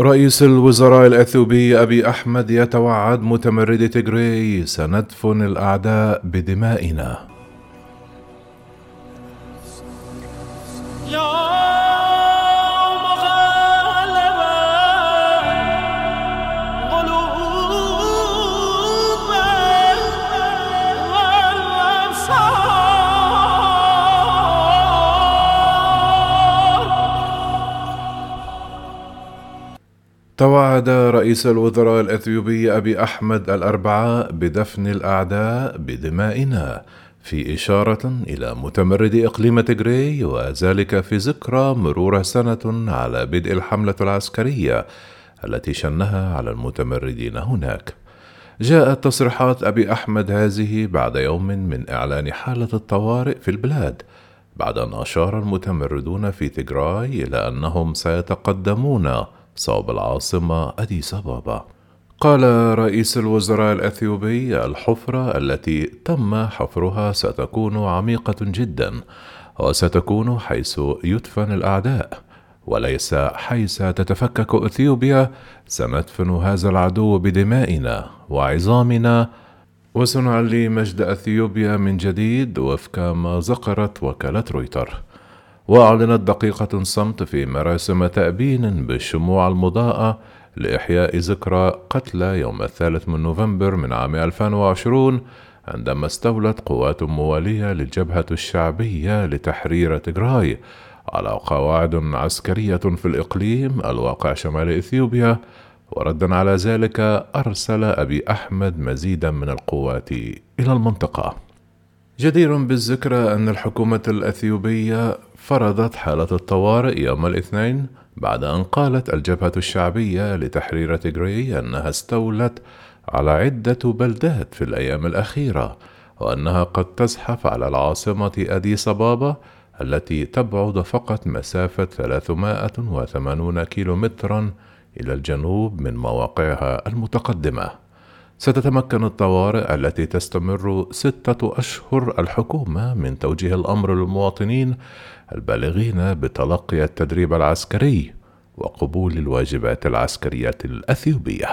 رئيس الوزراء الأثيوبي أبي أحمد يتوعد متمرد تجري سندفن الأعداء بدمائنا. توعد رئيس الوزراء الأثيوبي أبي أحمد الأربعاء بدفن الأعداء بدمائنا في إشارة إلى متمرد إقليم تجري وذلك في ذكرى مرور سنة على بدء الحملة العسكرية التي شنها على المتمردين هناك. جاءت تصريحات أبي أحمد هذه بعد يوم من إعلان حالة الطوارئ في البلاد بعد أن أشار المتمردون في تجراي إلى أنهم سيتقدمون صوب العاصمة أديس أبابا. قال رئيس الوزراء الأثيوبي الحفرة التي تم حفرها ستكون عميقة جدا وستكون حيث يدفن الأعداء وليس حيث تتفكك أثيوبيا. سندفن هذا العدو بدمائنا وعظامنا. وسنعلي مجد أثيوبيا من جديد وفق ما ذكرت وكالة رويتر. وأعلنت دقيقة صمت في مراسم تأبين بالشموع المضاءة لإحياء ذكرى قتلى يوم الثالث من نوفمبر من عام 2020 عندما استولت قوات موالية للجبهة الشعبية لتحرير تجراي على قواعد عسكرية في الإقليم الواقع شمال إثيوبيا وردا على ذلك أرسل أبي أحمد مزيدا من القوات إلى المنطقة. جدير بالذكر أن الحكومة الأثيوبية فرضت حالة الطوارئ يوم الاثنين بعد أن قالت الجبهة الشعبية لتحرير تيغري أنها استولت على عدة بلدات في الأيام الأخيرة وأنها قد تزحف على العاصمة أديس أبابا التي تبعد فقط مسافة 380 كيلومترا إلى الجنوب من مواقعها المتقدمة. ستتمكن الطوارئ التي تستمر ستة أشهر الحكومة من توجيه الأمر للمواطنين البالغين بتلقي التدريب العسكري وقبول الواجبات العسكرية الأثيوبية.